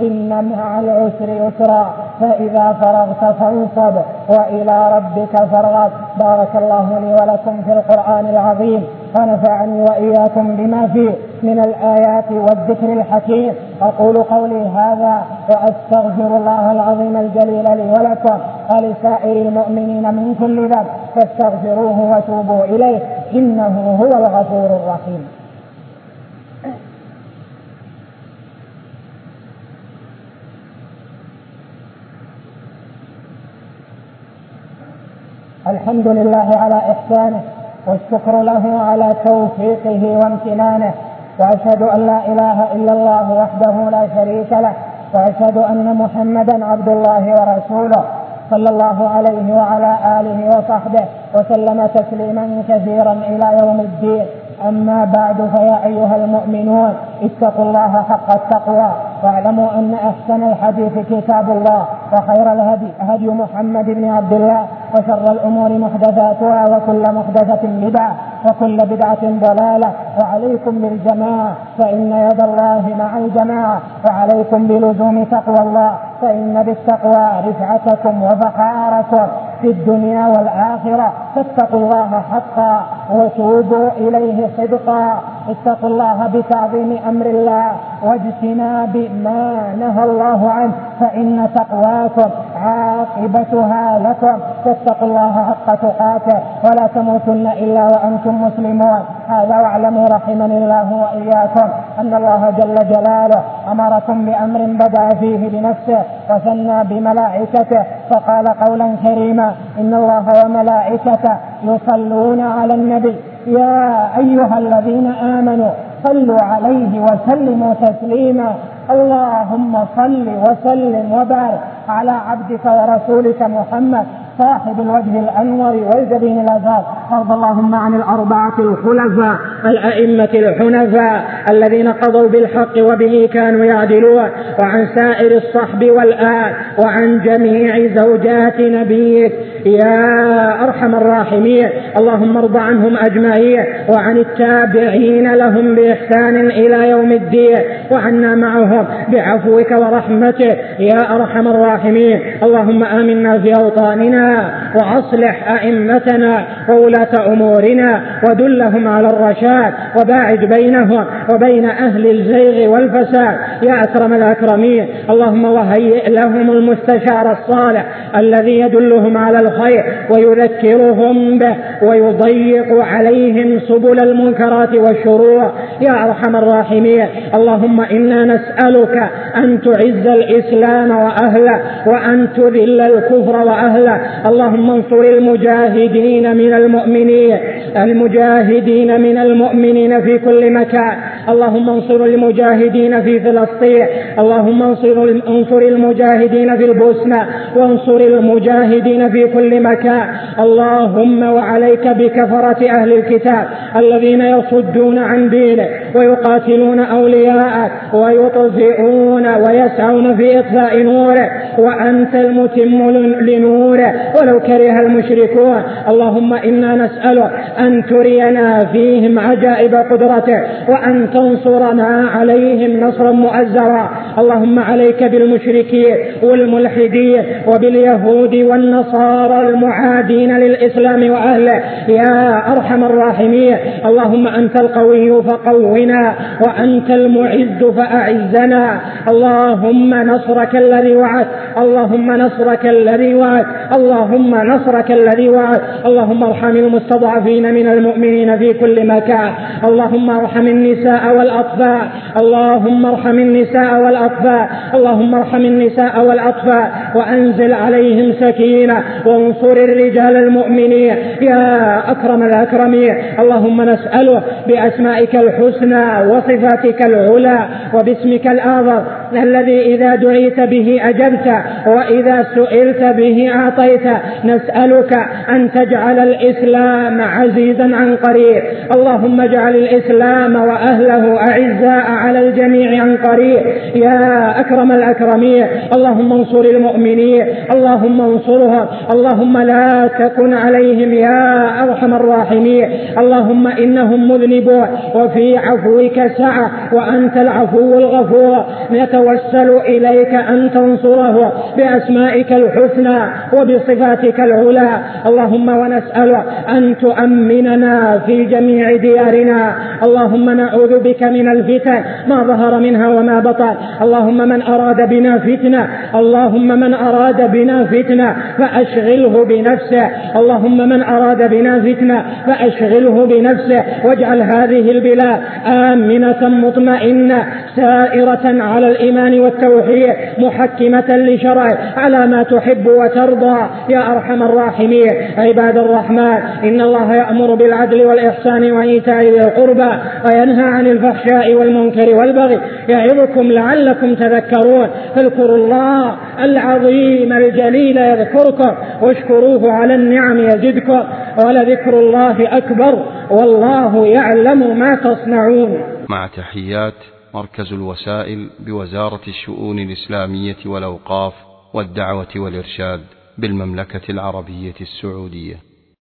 إن مع العسر يسرا فإذا فرغت فانصب وإلى ربك فارغب. بارك الله لي ولكم في القرآن العظيم ونفعني وإياكم بما فيه من الآيات والذكر الحكيم. أقول قولي هذا وأستغفر الله العظيم الجليل لي ولكم ولسائر المؤمنين من كل ذنب فاستغفروه وتوبوا إليه إنه هو الغفور الرحيم. الحمد لله على إحسانه والشكر له على توفيقه وامتنانه وأشهد أن لا إله إلا الله وحده لا شريك له وأشهد أن محمدا عبد الله ورسوله صلى الله عليه وعلى آله وصحبه وسلم تسليما كثيرا إلى يوم الدين. أما بعد فيا أيها المؤمنون اتقوا الله حق التقوى واعلموا أن أحسن الحديث كتاب الله وخير الهدي هدي محمد بن عبد الله وشر الأمور محدثاتها وكل محدثة بدعة وكل بدعة ضلالة. وعليكم بالجماعة فإن يد الله مع الجماعة. وعليكم بلزوم تقوى الله فإن بالتقوى رفعتكم وفخاركم في الدنيا والآخرة فاتقوا الله حقا وتوبوا إليه صدقا. اتقوا الله بتعظيم أمر الله واجتناب ما نهى الله عنه فإن تقواكم عاقبتها لكم. فاتقوا الله حق تقاته ولا تموتن إلا وأنتم مسلمون. هذا واعلموا رحمني الله وإياكم أن الله جل جلاله أمركم بأمر بدأ فيه بنفسه وثنى بملائكته فقال قولا كريما إن الله وملائكته يصلون على النبي. يا أيها الذين آمنوا صلوا عليه وسلموا تسليما. اللهم صل وسلم وبارك على عبدك ورسولك محمد صاحب الوجه الأنور والجبين الأزهر. وارض اللهم عن الأربعة الخلفاء الأئمة الحنفاء الذين قضوا بالحق وبه كانوا يعدلون وعن سائر الصحب والآل وعن جميع زوجات نبيك. يا أرحم الراحمين. اللهم ارض عنهم أجمعين وعن التابعين لهم بإحسان إلى يوم الدين وعنا معهم بعفوك ورحمتك يا أرحم الراحمين. اللهم آمنا في أوطاننا وأصلح أئمتنا وولاة أمورنا ودلهم على الرشاد وباعد بينهم وبين أهل الزيغ والفساد. يا أكرم الأكرمين اللهم وهيئ لهم المستشار الصالح الذي يدلهم على الخير. ويذكرهم به ويضيق عليهم سبل المنكرات والشرور. يا أرحم الراحمين اللهم إنا نسألك أن تعز الإسلام وأهله وأن تذل الكفر وأهله. اللهم انصر المجاهدين من المؤمنين المجاهدين من المؤمنين في كل مكان. اللهم انصر المجاهدين في فلسطين اللهم انصر انصر المجاهدين في البوسنة وانصر المجاهدين في كل مكان. اللهم وعليك بكفرة أهل الكتاب الذين يصدون عن دينك ويقاتلون أولياءك ويطفئون ويسعون في إطفاء نوره وأنت المتم لنوره ولو كره المشركون. اللهم إنا نسألك أن ترينا فيهم عجائب قدرتك وأن تنصرنا عليهم نصرا مؤزرا. اللهم عليك بالمشركين والملحدين وباليهود والنصارى المعادين للإسلام وأهله. يا أرحم الراحمين. اللهم أنت القوي فقونا وأنت المعز فأعزنا. اللهم نصرك الذي وعد اللهم نصرك الذي وعد اللهم نصرك الذي وعد اللهم ارحم المستضعفين من المؤمنين في كل مكان. اللهم ارحم النساء والأطفال. اللهم ارحم النساء والأطفال. اللهم ارحم النساء والأطفال. وأنزل عليهم سكينة. وانصر الرجال المؤمنين. يا أكرم الأكرمين. اللهم نسأله بأسمائك الحسنى وصفاتك العلى وباسمك الأعظم. الذي إذا دعيت به أجبت وإذا سئلت به أعطيت. نسألك أن تجعل الإسلام عزيزا عن قريب. اللهم اجعل الإسلام وأهله أعزاء على الجميع عن قريب. يا أكرم الأكرمين اللهم انصر المؤمنين اللهم انصرهم اللهم لا تكن عليهم يا أرحم الراحمين اللهم إنهم مذنبون. وفي عفوك سعة وأنت العفو الغفور. نتوسل إليك أن تنصره بأسمائك الحسنى وبصفاتك العلى. اللهم ونسأل أن تؤمننا في جميع ديارنا. اللهم نعوذ بك من الفتن ما ظهر منها وما بطن. اللهم من أراد بنا فتنة اللهم من أراد بنا فتنة فأشغله بنفسه. اللهم من أراد بنا فتنة فأشغله بنفسه. واجعل هذه البلاد آمنة مطمئنة سائرة على الإيمان والتوحيد محكمة لشرعه على ما تحب وترضى. يا أرحم الراحمين. عباد الرحمن إن الله يأمر بالعدل والإحسان وإيتاء ذي القربى وينهى عن الفحشاء والمنكر والبغي يعظكم لعلكم تذكرون فاذكروا الله العظيم الجليل يذكركم واشكروه على النعم يزدكم ولذكر الله أكبر والله يعلم ما تصنعون مع تحيات مركز الوسائل بوزارة الشؤون الإسلامية والأوقاف والدعوة والإرشاد بالمملكة العربية السعودية